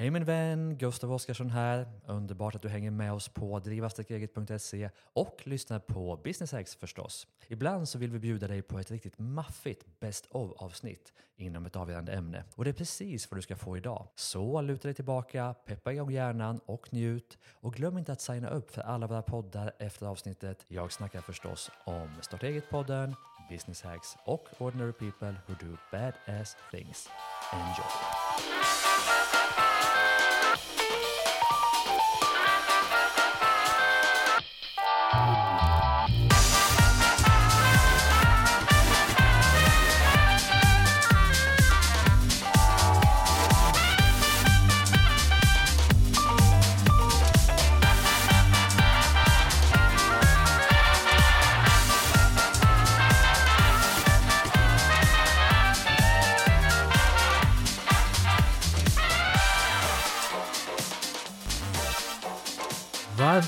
Hej min vän, Gustav Oscarsson här. Underbart att du hänger med oss på drivastarteget.se och lyssnar på Business Hacks förstås. Ibland så vill vi bjuda dig på ett riktigt maffigt Best of avsnitt inom ett avgörande ämne. Och det är precis vad du ska få idag. Så luta dig tillbaka, peppa igång hjärnan och njut. Och glöm inte att signa upp för alla våra poddar efter avsnittet. Jag snackar förstås om Starta eget-podden, Business Hacks och Ordinary People Who Do Badass Things. Enjoy!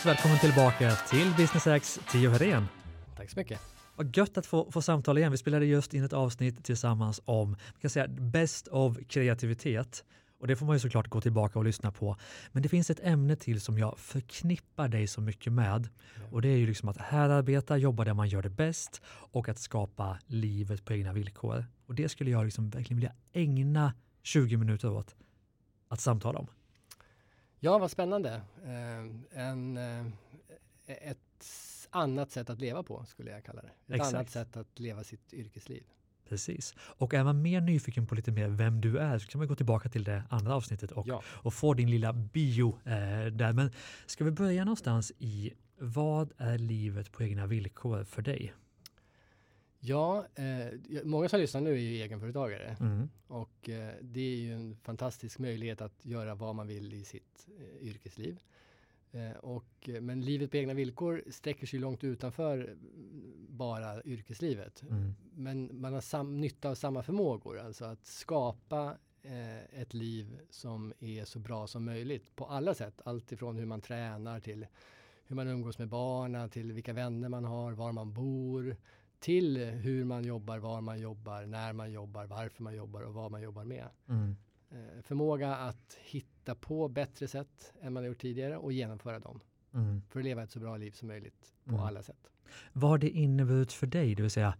Varmt välkommen tillbaka till Business X, Tio Herén. Tack så mycket. Vad gött att få, få samtala igen. Vi spelade just in ett avsnitt tillsammans om man kan säga, best of kreativitet. Och det får man ju såklart gå tillbaka och lyssna på. Men det finns ett ämne till som jag förknippar dig så mycket med. Och det är ju liksom att härarbeta, jobba där man gör det bäst och att skapa livet på egna villkor. Och det skulle jag liksom verkligen vilja ägna 20 minuter åt att samtala om. Ja, vad spännande. Eh, en, eh, ett annat sätt att leva på skulle jag kalla det. Ett Exakt. annat sätt att leva sitt yrkesliv. Precis. Och är man mer nyfiken på lite mer vem du är så kan man gå tillbaka till det andra avsnittet och, Ja. och få din lilla bio eh, där. Men ska vi börja någonstans i vad är livet på egna villkor för dig? Ja, eh, många som lyssnar nu är ju egenföretagare Mm. och eh, det är ju en fantastisk möjlighet att göra vad man vill i sitt eh, yrkesliv. Eh, och, eh, men livet på egna villkor sträcker sig långt utanför mm, bara yrkeslivet. Mm. Men man har sam, nytta av samma förmågor, alltså att skapa eh, ett liv som är så bra som möjligt på alla sätt. Allt ifrån hur man tränar till hur man umgås med barnen, till vilka vänner man har, var man bor, till hur man jobbar, var man jobbar, när man jobbar, varför man jobbar och vad man jobbar med. Mm. Eh, förmåga att hitta på bättre sätt än man gjort tidigare och genomföra dem Mm. för att leva ett så bra liv som möjligt på Mm. alla sätt. Vad har det inneburit för dig? Det vill säga,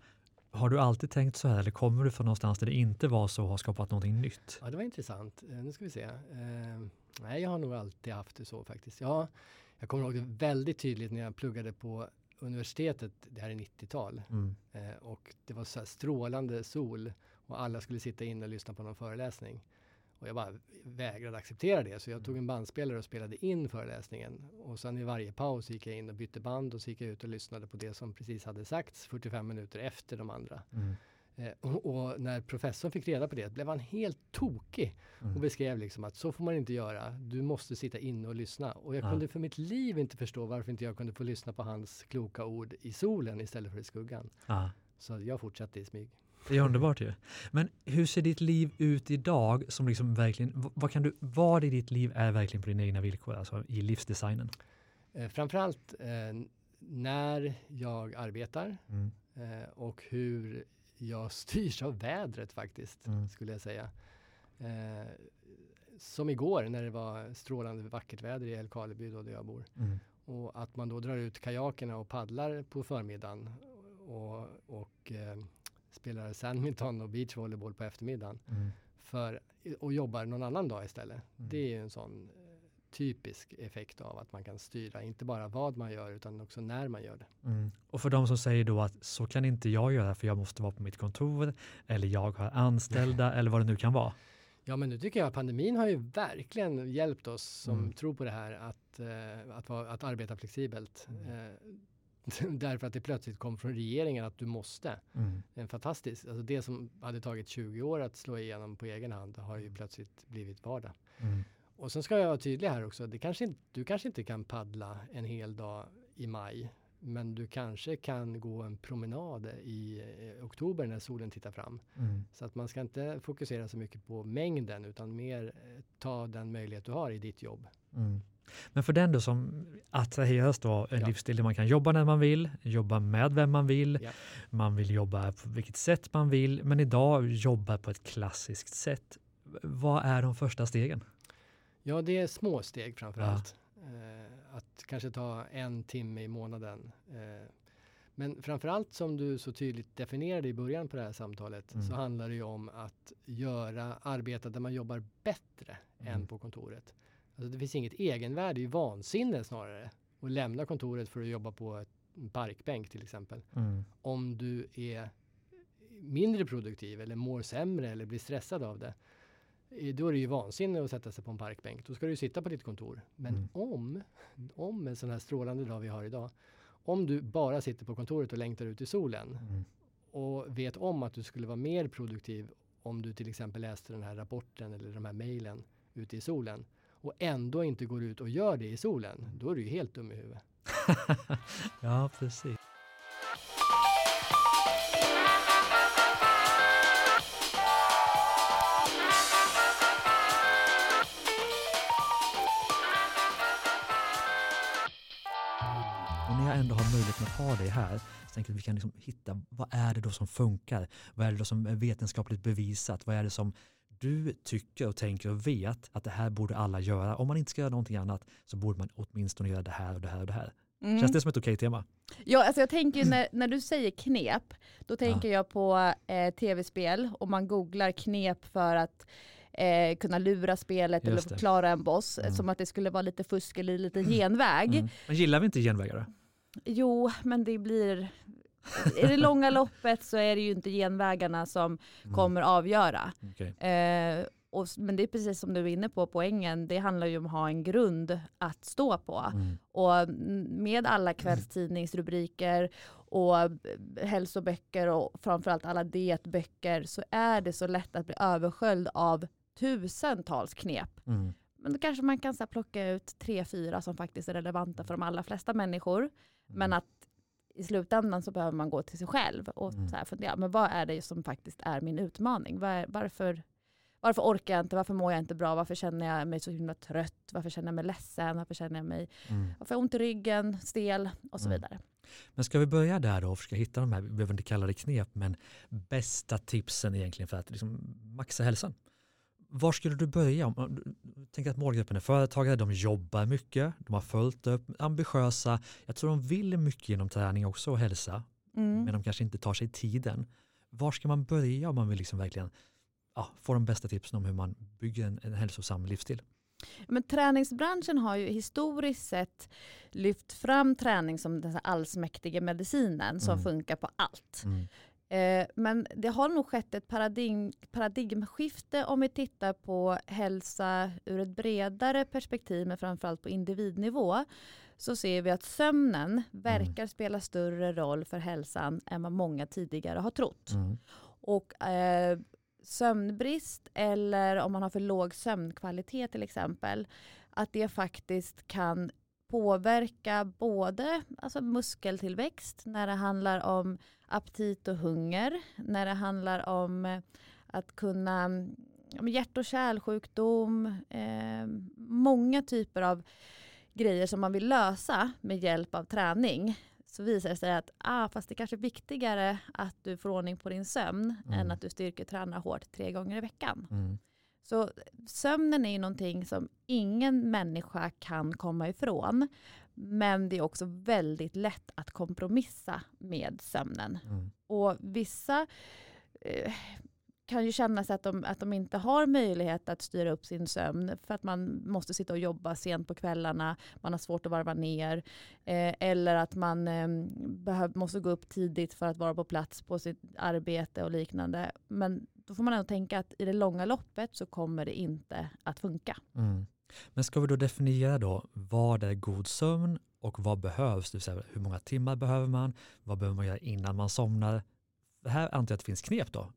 har du alltid tänkt så här eller kommer du från någonstans där det inte var så och har skapat någonting nytt? Ja, det var intressant. Eh, nu ska vi se. Eh, nej, jag har nog alltid haft det så faktiskt. Ja, jag kommer ihåg det väldigt tydligt när jag pluggade på universitetet, det här är 90-tal, Mm. eh, och det var så strålande sol och alla skulle sitta inne och lyssna på någon föreläsning. Och jag bara vägrade acceptera det, så jag tog en bandspelare och spelade in föreläsningen. Och sen i varje paus gick jag in och bytte band och så gick jag ut och lyssnade på det som precis hade sagts 45 minuter efter de andra. Mm. Eh, och, när professorn fick reda på det blev han helt tokig Mm. och beskrev liksom att så får man inte göra. Du måste sitta inne och lyssna. Och jag Ja. kunde för mitt liv inte förstå varför inte jag kunde få lyssna på hans kloka ord i solen istället för i skuggan. Ja. Så jag fortsatte i smyg. Det är underbart ju. Men hur ser ditt liv ut idag som liksom verkligen, vad kan du, vad i ditt liv är verkligen på dina egna villkor, alltså i livsdesignen? Eh, framförallt eh, när jag arbetar Mm. eh, och hur jag styrs av vädret faktiskt, Mm. skulle jag säga. Eh, som igår när det var strålande vackert väder i Älvkarleby då där jag bor. Mm. Och att man då drar ut kajakerna och paddlar på förmiddagen och, och eh, spelar sandminton och beachvolleyboll på eftermiddagen. Mm. För, och jobbar någon annan dag istället. Mm. Det är ju en sån typisk effekt av att man kan styra, inte bara vad man gör utan också när man gör det. Mm. Och för de som säger då att så kan inte jag göra för jag måste vara på mitt kontor eller jag har anställda eller vad det nu kan vara. Ja men nu tycker jag att pandemin har ju verkligen hjälpt oss som Mm. tror på det här att, eh, att, vara, att arbeta flexibelt. Mm. Eh, därför att det plötsligt kom från regeringen att du måste. Mm. En fantastisk, alltså det som hade tagit 20 år att slå igenom på egen hand har ju plötsligt blivit vardag. Mm. Och sen ska jag vara tydlig här också, det kanske inte, du kanske inte kan paddla en hel dag i maj, men du kanske kan gå en promenad i eh, oktober när solen tittar fram. Mm. Så att man ska inte fokusera så mycket på mängden utan mer eh, ta den möjlighet du har i ditt jobb. Mm. Men för den då som attraheras då av en Ja. livsstil där man kan jobba när man vill, jobba med vem man vill, Ja. man vill jobba på vilket sätt man vill, men idag jobbar på ett klassiskt sätt. Vad är de första stegen? Ja, det är små steg framför allt. Eh, att kanske ta en timme i månaden. Eh, men framför allt som du så tydligt definierade i början på det här samtalet Mm. så handlar det ju om att göra arbeta där man jobbar bättre Mm. än på kontoret. Alltså det finns inget egenvärde, ju vansinne snarare. Att lämna kontoret för att jobba på ett, en parkbänk till exempel. Mm. Om du är mindre produktiv eller mår sämre eller blir stressad av det. Då är det ju vansinne att sätta sig på en parkbänk. Då ska du ju sitta på ditt kontor. Men Mm. om, om en sån här strålande dag vi har idag. Om du bara sitter på kontoret och längtar ut i solen Mm. och vet om att du skulle vara mer produktiv om du till exempel läste den här rapporten eller de här mejlen ute i solen och ändå inte går ut och gör det i solen, då är du ju helt dum i huvudet. ja, precis. Ha dig här, så jag att vi kan liksom hitta vad är det då som funkar? Vad är det då som är vetenskapligt bevisat? Vad är det som du tycker och tänker och vet att det här borde alla göra? Om man inte ska göra någonting annat så borde man åtminstone göra det här och det här och det här. Mm. Känns det som ett okej tema? Ja, alltså jag tänker när, när du säger knep, då tänker jag på eh, tv-spel och man googlar knep för att eh, kunna lura spelet Just eller klara en boss, Mm. som att det skulle vara lite fusk eller lite genväg. Mm. Men gillar vi inte genvägar då? Jo, men det blir... I det långa loppet så är det ju inte genvägarna som Mm. kommer avgöra. Okej. Eh, och, men det är precis som du är inne på, poängen, det handlar ju om att ha en grund att stå på. Mm. Och med alla kvällstidningsrubriker och hälsoböcker och framförallt alla dietböcker så är det så lätt att bli översköljd av tusentals knep. Mm. Men då kanske man kan så plocka ut tre, fyra som faktiskt är relevanta för de allra flesta människor. Men att i slutändan så behöver man gå till sig själv och Mm. så här fundera, men vad är det som faktiskt är min utmaning? Vad är, varför, varför orkar jag inte? Varför mår jag inte bra? Varför känner jag mig så himla trött? Varför känner jag mig ledsen? Varför känner jag mig Mm. varför ont i ryggen, stel och så Mm. vidare. Men ska vi börja där då och försöka hitta de här, vi behöver inte kalla det knep, men bästa tipsen egentligen för att liksom maxa hälsan. Var skulle du börja? Tänker att målgruppen är företagare, de jobbar mycket, de har följt upp, ambitiösa. Jag tror de vill mycket genom träning också och hälsa, Mm. men de kanske inte tar sig tiden. Var ska man börja om man vill liksom verkligen ja, få de bästa tipsen om hur man bygger en, en hälsosam livsstil? Men träningsbranschen har ju historiskt sett lyft fram träning som den allsmäktiga medicinen som Mm. funkar på allt. Mm. Eh, men det har nog skett ett paradigm, paradigmskifte om vi tittar på hälsa ur ett bredare perspektiv, men framförallt på individnivå, så ser vi att sömnen verkar spela större roll för hälsan än vad många tidigare har trott. Mm. Och eh, sömnbrist eller om man har för låg sömnkvalitet till exempel, att det faktiskt kan påverka både alltså muskeltillväxt när det handlar om aptit och hunger, när det handlar om eh, att kunna men hjärt och kärlsjukdom, eh, många typer av grejer som man vill lösa med hjälp av träning så visar det sig att ah, fast det kanske är viktigare att du får ordning på din sömn Mm. än att du styrketränar hårt tre gånger i veckan. Mm. Så sömnen är ju någonting som ingen människa kan komma ifrån. Men det är också väldigt lätt att kompromissa med sömnen. Mm. Och vissa eh, kan ju känna sig att de, att de inte har möjlighet att styra upp sin sömn för att man måste sitta och jobba sent på kvällarna, man har svårt att varva ner eh, eller att man eh, behöv, måste gå upp tidigt för att vara på plats på sitt arbete och liknande. Men då får man ändå tänka att i det långa loppet så kommer det inte att funka. Mm. Men ska vi då definiera då vad är god sömn och vad behövs? Det vill säga, hur många timmar behöver man? Vad behöver man göra innan man somnar? Det här antar jag att det finns knep då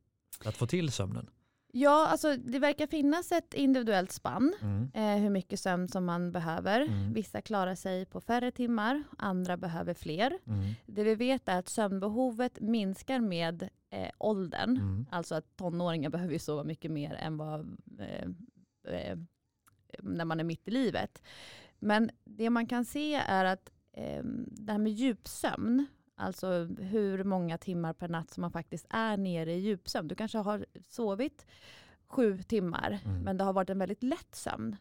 att få till sömnen. Ja, alltså det verkar finnas ett individuellt spann Mm. eh, hur mycket sömn som man behöver. Mm. Vissa klarar sig på färre timmar, andra behöver fler. Mm. Det vi vet är att sömnbehovet minskar med eh, åldern. Mm. Alltså att tonåringar behöver ju sova mycket mer än vad, eh, eh, när man är mitt i livet. Men det man kan se är att eh, det här med djupsömn, alltså hur många timmar per natt som man faktiskt är nere i djupsömn. Du kanske har sovit sju timmar, Mm. men det har varit en väldigt lätt sömn.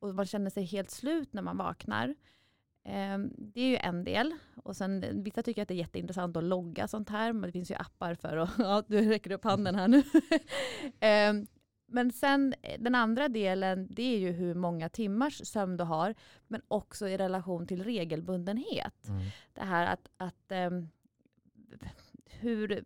och man känner sig helt slut när man vaknar. Eh, det är ju en del. Och sen, vissa tycker att det är jätteintressant att logga sånt här, men det finns ju appar för att, ja, du räcker upp handen här nu. eh, men sen den andra delen, det är ju hur många timmars sömn du har, men också i relation till regelbundenhet. Mm. Det här att, att um, hur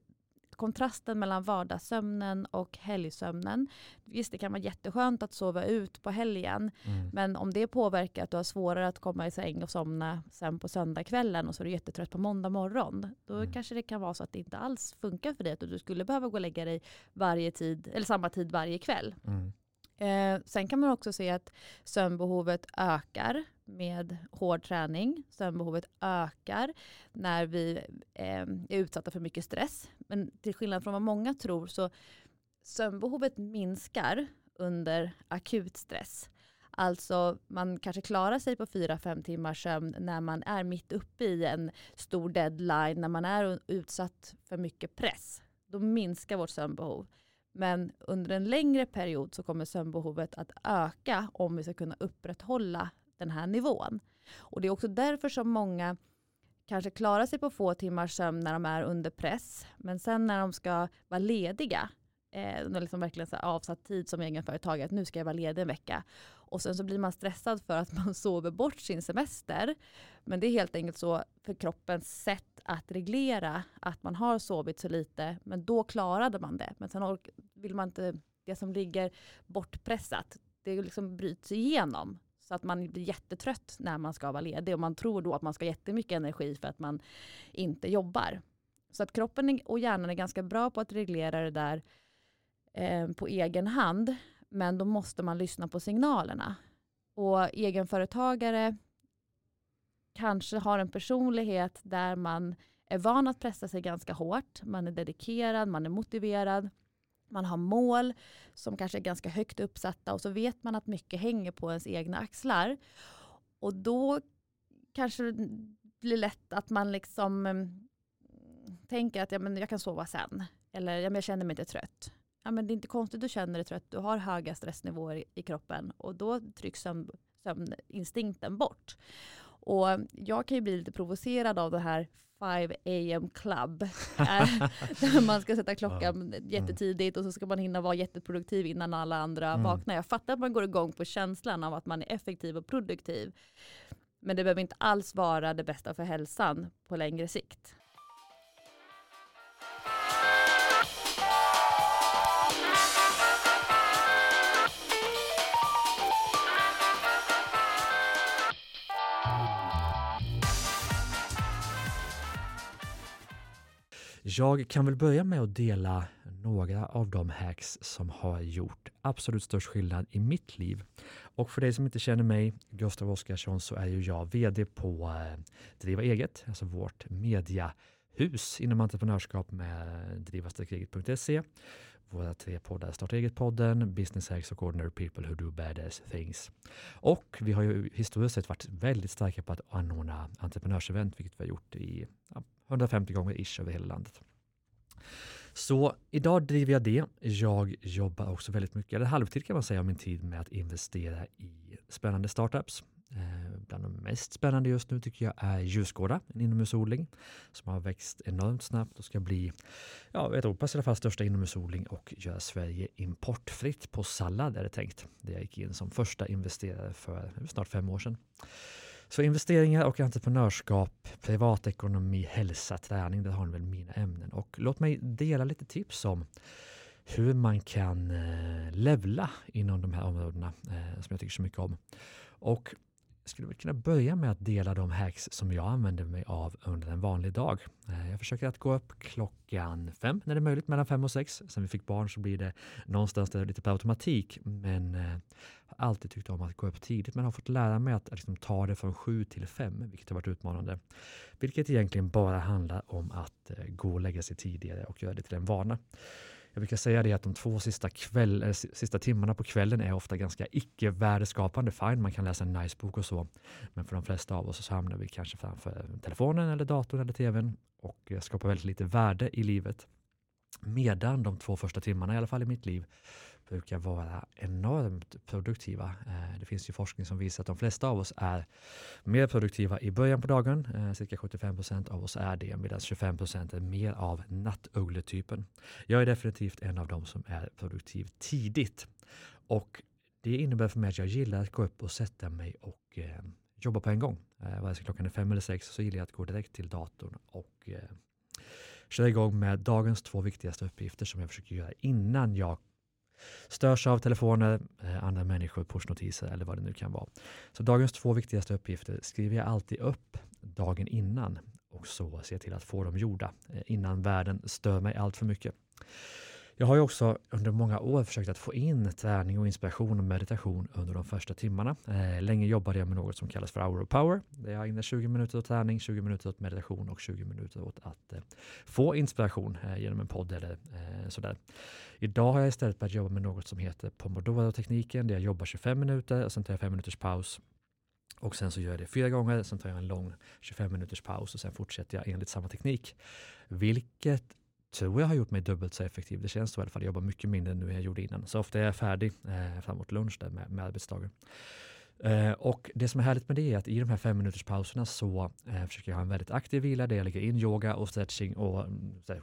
kontrasten mellan vardagssömnen och helgsömnen. Visst, det kan vara jätteskönt att sova ut på helgen, Mm. men om det påverkar att du har svårare att komma i säng och somna sen på söndagskvällen och så är du jättetrött på måndag morgon, då Mm. kanske det kan vara så att det inte alls funkar för dig, att du skulle behöva gå och lägga dig varje tid, eller samma tid varje kväll. Mm. Eh, sen kan man också se att sömnbehovet ökar med hård träning. Sömnbehovet ökar när vi eh, är utsatta för mycket stress. Men till skillnad från vad många tror så sömnbehovet minskar under akut stress. Alltså man kanske klarar sig på 4-5 timmars sömn när man är mitt uppe i en stor deadline, när man är utsatt för mycket press. Då minskar vårt sömnbehov. Men under en längre period så kommer sömnbehovet att öka om vi ska kunna upprätthålla den här nivån. Och det är också därför som många kanske klarar sig på få timmars sömn när de är under press. Men sen när de ska vara lediga, eh, liksom verkligen så avsatt tid som egenföretagare, att nu ska jag vara ledig en vecka. Och sen så blir man stressad för att man sover bort sin semester. Men det är helt enkelt så för kroppens sätt att reglera att man har sovit så lite, men då klarade man det. Men sen vill man inte, det som ligger bortpressat, det liksom bryts igenom. Så att man blir jättetrött när man ska vara ledig och man tror då att man ska ha jättemycket energi för att man inte jobbar. Så att kroppen och hjärnan är ganska bra på att reglera det där eh, på egen hand. Men då måste man lyssna på signalerna. Och egenföretagare kanske har en personlighet där man är van att pressa sig ganska hårt. Man är dedikerad, man är motiverad. Man har mål som kanske är ganska högt uppsatta och så vet man att mycket hänger på ens egna axlar. Och då kanske det blir lätt att man liksom mm, tänker att ja, men jag kan sova sen. Eller ja, men jag känner mig inte trött. Ja, men det är inte konstigt du känner dig trött. Du har höga stressnivåer i, i kroppen och då trycks sömn, sömninstinkten bort. Och jag kan ju bli lite provocerad av det här 5 am club. eh, där man ska sätta klockan jättetidigt och så ska man hinna vara jätteproduktiv innan alla andra Mm. vaknar. Jag fattar att man går igång på känslan av att man är effektiv och produktiv. Men det behöver inte alls vara det bästa för hälsan på längre sikt. Jag kan väl börja med att dela några av de hacks som har gjort absolut störst skillnad i mitt liv. Och för dig som inte känner mig, Gustav Oscarsson, så är ju jag VD på eh, Driva eget, alltså vårt mediahus inom entreprenörskap med drivastarkreget.se. Våra tre poddar, Starta eget-podden, Business Hacks och Ordinary People Who Do Badass Things. Och vi har ju historiskt sett varit väldigt starka på att anordna entreprenörsevent, vilket vi har gjort i 150 gånger ish över hela landet. Så idag driver jag det. Jag jobbar också väldigt mycket, eller halvtid kan man säga, av min tid med att investera i spännande startups. Eh, bland de mest spännande just nu tycker jag är Ljusgårda, en inomhusodling som har växt enormt snabbt och ska bli ja, Europas i alla fall största inomhusodling och göra Sverige importfritt på sallad är det tänkt. Det jag gick in som första investerare för snart fem år sedan. Så investeringar och entreprenörskap, privatekonomi, hälsa, träning, det har ni väl mina ämnen. Och låt mig dela lite tips om hur man kan eh, levla inom de här områdena eh, som jag tycker så mycket om. Och jag skulle väl kunna börja med att dela de hacks som jag använder mig av under en vanlig dag. Eh, jag försöker att gå upp klockan fem när det är möjligt, mellan fem och sex. Sen vi fick barn så blir det någonstans där lite per automatik. Men eh, har alltid tyckt om att gå upp tidigt men har fått lära mig att liksom ta det från sju till fem, vilket har varit utmanande. Vilket egentligen bara handlar om att eh, gå och lägga sig tidigare och göra det till en vana. Jag brukar säga det att de två sista, kväll, sista timmarna på kvällen är ofta ganska icke värdeskapande. Fine, man kan läsa en nice bok och så. Men för de flesta av oss så hamnar vi kanske framför telefonen eller datorn eller tvn och eh, skapar väldigt lite värde i livet. Medan de två första timmarna, i alla fall i mitt liv, brukar vara enormt produktiva. Eh, det finns ju forskning som visar att de flesta av oss är mer produktiva i början på dagen. Eh, cirka 75 procent av oss är det, medan 25 procent är mer av nattuggletypen. Jag är definitivt en av dem som är produktiv tidigt. Och det innebär för mig att jag gillar att gå upp och sätta mig och eh, jobba på en gång. Eh, vare sig klockan är fem eller sex så gillar jag att gå direkt till datorn och eh, köra igång med dagens två viktigaste uppgifter som jag försöker göra innan jag störs av telefoner, eh, andra människor, pushnotiser eller vad det nu kan vara. Så dagens två viktigaste uppgifter skriver jag alltid upp dagen innan och så ser jag till att få dem gjorda eh, innan världen stör mig allt för mycket. Jag har ju också under många år försökt att få in träning och inspiration och meditation under de första timmarna. Eh, länge jobbade jag med något som kallas för Hour of Power. Där jag ägnar 20 minuter åt träning, 20 minuter åt meditation och 20 minuter åt att eh, få inspiration eh, genom en podd eller sådär. Idag har jag istället börjat jobba med något som heter Pomodoro-tekniken där jag jobbar 25 minuter och sen tar jag 5 minuters paus och sen så gör jag det fyra gånger, sen tar jag en lång 25 minuters paus och sen fortsätter jag enligt samma teknik. Vilket tror jag har gjort mig dubbelt så effektiv. Det känns så i alla fall. Jag jobbar mycket mindre nu än jag gjorde innan. Så ofta är jag färdig eh, framåt lunch där med, med arbetsdagen. Eh, och det som är härligt med det är att i de här fem minuters pauserna så eh, försöker jag ha en väldigt aktiv vila där jag lägger in yoga och stretching och mm, så här,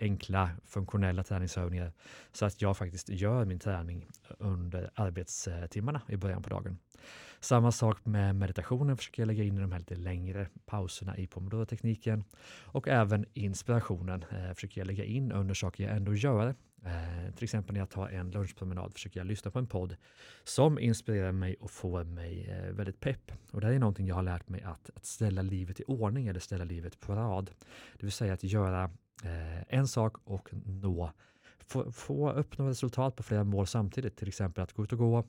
enkla funktionella träningsövningar så att jag faktiskt gör min träning under arbetstimmarna i början på dagen. Samma sak med meditationen försöker jag lägga in i de här lite längre pauserna i pomodoro-tekniken och även inspirationen eh, försöker jag lägga in under saker jag ändå gör. Eh, till exempel när jag tar en lunchpromenad försöker jag lyssna på en podd som inspirerar mig och får mig eh, väldigt pepp. Och det här är någonting jag har lärt mig att, att ställa livet i ordning eller ställa livet på rad. Det vill säga att göra eh, en sak och nå få, få uppnå resultat på flera mål samtidigt. Till exempel att gå ut och gå,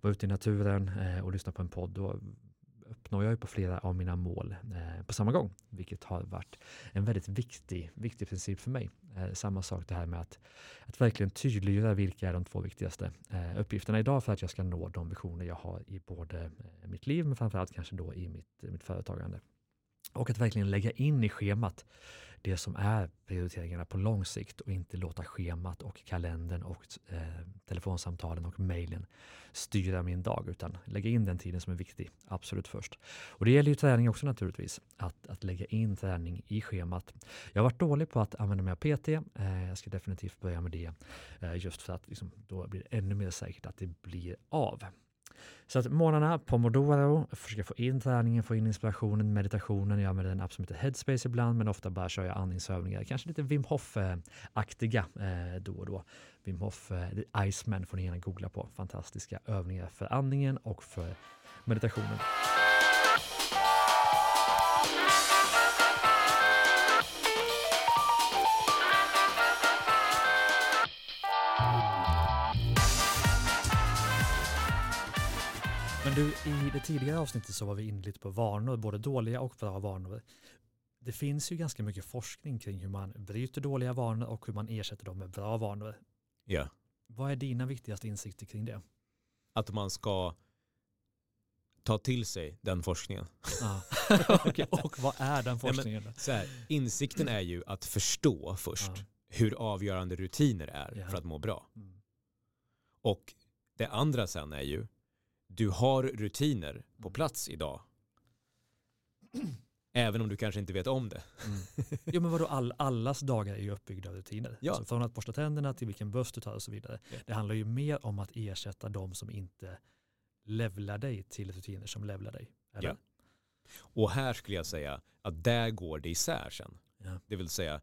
vara ute i naturen eh, och lyssna på en podd. Då uppnår jag ju på flera av mina mål eh, på samma gång, vilket har varit en väldigt viktig, viktig princip för mig. Eh, samma sak det här med att, att verkligen tydliggöra vilka är de två viktigaste eh, uppgifterna idag för att jag ska nå de visioner jag har i både eh, mitt liv men framförallt kanske då i mitt, mitt företagande. Och att verkligen lägga in i schemat det som är prioriteringarna på lång sikt och inte låta schemat och kalendern och eh, telefonsamtalen och mejlen styra min dag utan lägga in den tiden som är viktig, absolut först. Och det gäller ju träning också naturligtvis, att, att lägga in träning i schemat. Jag har varit dålig på att använda mig av PT, eh, jag ska definitivt börja med det eh, just för att liksom, då blir det ännu mer säkert att det blir av. Så att morgnarna, pomodoro, försöka få in träningen, få in inspirationen, meditationen. Jag använder en app som heter Headspace ibland, men ofta bara kör jag andningsövningar. Kanske lite Wim Hof-aktiga eh, då och då. Wim Hof, eh, Iceman får ni gärna googla på. Fantastiska övningar för andningen och för meditationen. Men du, i det tidigare avsnittet så var vi inne lite på vanor, både dåliga och bra vanor. Det finns ju ganska mycket forskning kring hur man bryter dåliga vanor och hur man ersätter dem med bra vanor. Ja. Vad är dina viktigaste insikter kring det? Att man ska ta till sig den forskningen. Ah. okay. Och vad är den forskningen? Nej, så här, insikten är ju att förstå först ah. hur avgörande rutiner är yeah. för att må bra. Mm. Och det andra sen är ju du har rutiner på plats idag. Även om du kanske inte vet om det. Mm. Jo men vadå, all, allas dagar är ju uppbyggda av rutiner. Ja. Alltså från att borsta tänderna till vilken buss du tar och så vidare. Ja. Det handlar ju mer om att ersätta de som inte levlar dig till rutiner som levlar dig. Eller? Ja. Och här skulle jag säga att där går det isär sen. Ja. Det vill säga,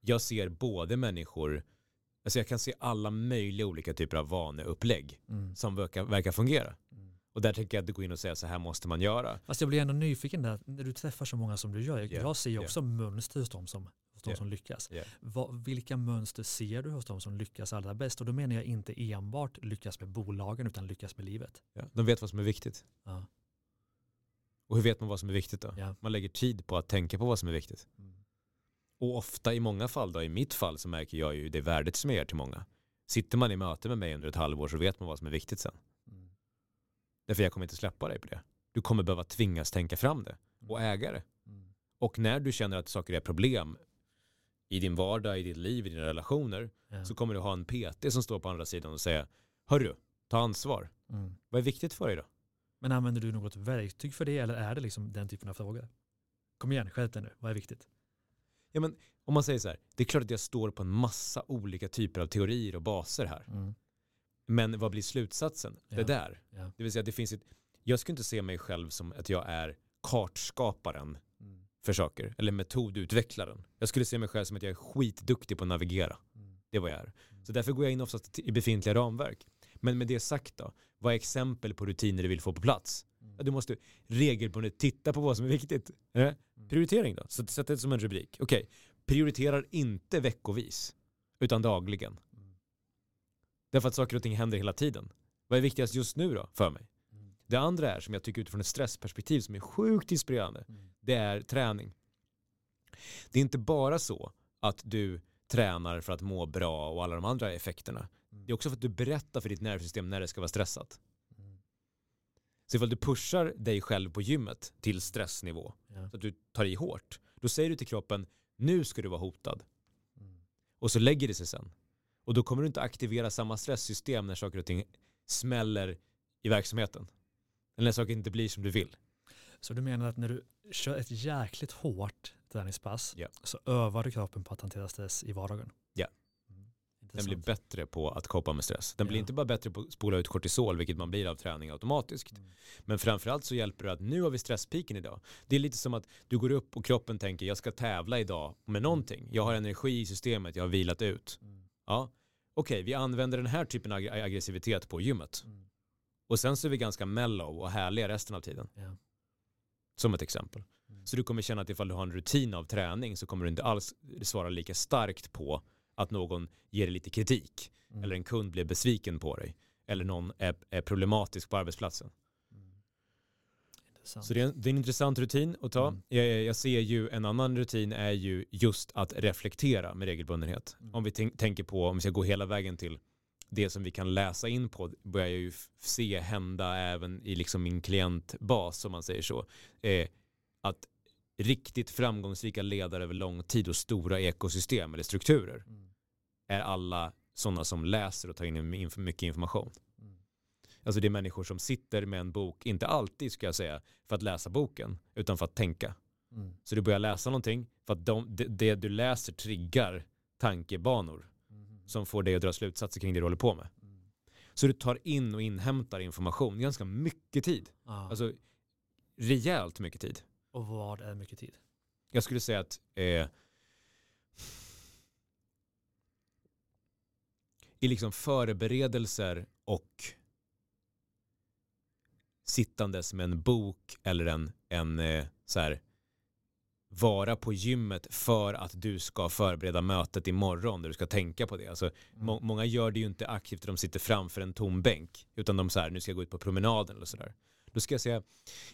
jag ser både människor, alltså jag kan se alla möjliga olika typer av vaneupplägg mm. som verkar, verkar fungera. Och där tänker jag att du går in och säger så här måste man göra. Fast jag blir ändå nyfiken där, när du träffar så många som du gör. Yeah. Jag ser ju också yeah. mönster hos de som, hos de yeah. som lyckas. Vad, vilka mönster ser du hos de som lyckas allra bäst? Och då menar jag inte enbart lyckas med bolagen utan lyckas med livet. Ja. De vet vad som är viktigt. Ja. Och hur vet man vad som är viktigt då? Ja. Man lägger tid på att tänka på vad som är viktigt. Mm. Och ofta i många fall, då, i mitt fall så märker jag ju det värdet som jag ger till många. Sitter man i möte med mig under ett halvår så vet man vad som är viktigt sen. Därför jag kommer inte släppa dig på det. Du kommer behöva tvingas tänka fram det och mm. äga det. Mm. Och när du känner att saker är problem, i din vardag, i ditt liv, i dina relationer, Ja. så kommer du ha en PT som står på andra sidan och säger Hörru, ta ansvar. Mm. Vad är viktigt för dig då? Men använder du något verktyg för det eller är det liksom den typen av frågor? Kom igen, skärp dig nu. Vad är viktigt? Ja, men, om man säger så här, det är klart att jag står på en massa olika typer av teorier och baser här. Mm. Men vad blir slutsatsen? Ja. Det där. Ja. Det vill säga, det finns ett, jag skulle inte se mig själv som att jag är kartskaparen Mm. för saker, eller metodutvecklaren. Jag skulle se mig själv som att jag är skitduktig på att navigera. Mm. Det är vad jag är. Så därför går jag in oftast i befintliga ramverk. Men med det sagt då, vad är exempel på rutiner du vill få på plats? Mm. Du måste regelbundet titta på vad som är viktigt. Eh? Prioritering då, så sätt det som en rubrik. Okej, prioriterar inte veckovis, utan dagligen. Därför att saker och ting händer hela tiden. Vad är viktigast just nu då, för mig? Mm. Det andra är, som jag tycker utifrån ett stressperspektiv som är sjukt inspirerande, Mm. det är träning. Det är inte bara så att du tränar för att må bra och alla de andra effekterna. Mm. Det är också för att du berättar för ditt nervsystem när det ska vara stressat. Mm. Så ifall du pushar dig själv på gymmet till stressnivå, Ja. så att du tar i hårt, då säger du till kroppen, nu ska du vara hotad. Mm. Och så lägger det sig sen. Och då kommer du inte aktivera samma stresssystem när saker och ting smäller i verksamheten. Eller när saker inte blir som du vill. Så du menar att när du kör ett jäkligt hårt träningspass Ja. så övar du kroppen på att hantera stress i vardagen? Ja. Mm. Den blir bättre på att kopa med stress. Den blir Ja. inte bara bättre på att spola ut kortisol, vilket man blir av träning automatiskt. Mm. Men framförallt så hjälper det att nu har vi stresspiken idag. Det är lite som att du går upp och kroppen tänker jag ska tävla idag med någonting. Jag har energi i systemet, jag har vilat ut. Mm. Ja, okej, vi använder den här typen av ag- aggressivitet på gymmet. Mm. Och sen så är vi ganska mellow och härliga resten av tiden. Ja. Som ett exempel. Mm. Så du kommer känna att ifall du har en rutin av träning så kommer du inte alls svara lika starkt på att någon ger dig lite kritik. Mm. Eller en kund blir besviken på dig. Eller någon är, är problematisk på arbetsplatsen. Intressant. Så det är, en, det är en intressant rutin att ta. Mm. Jag, jag ser ju en annan rutin är ju just att reflektera med regelbundenhet. Mm. Om vi tänk, tänker på, om vi ska gå hela vägen till det som vi kan läsa in på börjar jag ju se hända även i liksom min klientbas om man säger så. Eh, att riktigt framgångsrika ledare över lång tid och stora ekosystem eller strukturer Mm. är alla sådana som läser och tar in mycket information. Alltså det är människor som sitter med en bok, inte alltid ska jag säga, för att läsa boken, utan för att tänka. Mm. Så du börjar läsa någonting för att de, det, det du läser triggar tankebanor Mm. som får dig att dra slutsatser kring det du håller på med. Mm. Så du tar in och inhämtar information ganska mycket tid. Ja. Alltså rejält mycket tid. och vad är mycket tid? Jag skulle säga att eh, i liksom förberedelser och sittandes med en bok eller en, en eh, så här, vara på gymmet för att du ska förbereda mötet imorgon där du ska tänka på det. Alltså, må, många gör det ju inte aktivt de sitter framför en tom bänk utan de så här, nu ska jag gå ut på promenaden eller sådär. Då ska jag säga ja,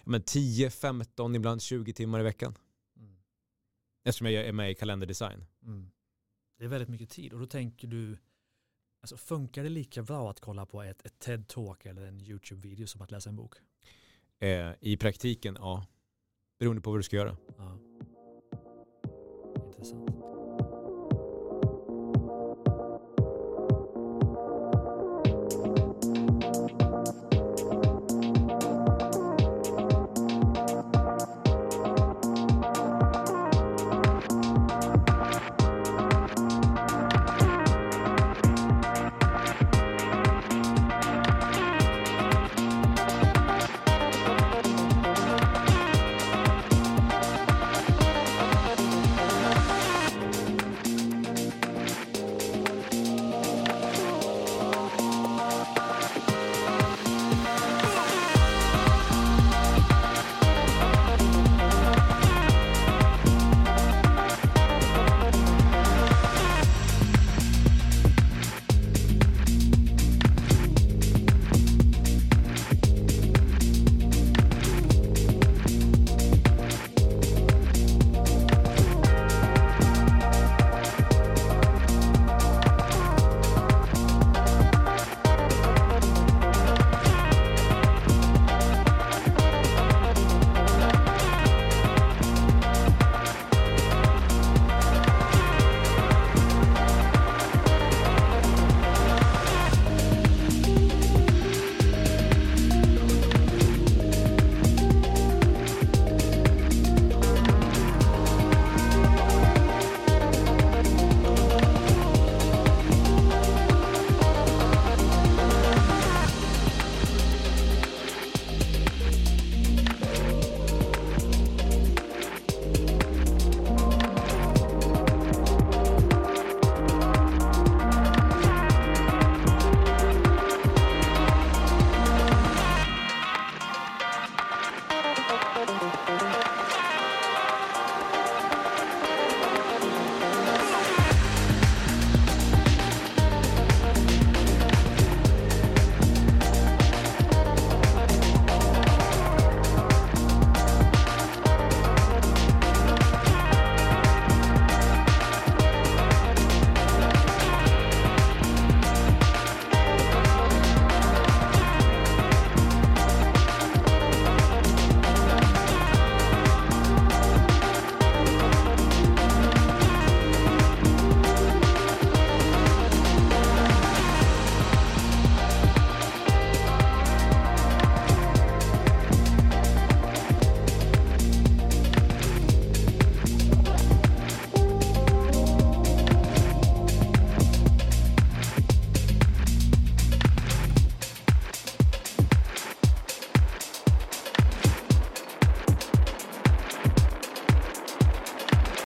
men 10, 15, ibland 20 timmar i veckan. Mm. Eftersom jag är med i kalenderdesign. Mm. Det är väldigt mycket tid och då tänker du, alltså funkar det lika bra att kolla på ett, ett TED-talk eller en YouTube-video som att läsa en bok? Eh, I praktiken, ja. Beroende på vad du ska göra. Ja. Intressant.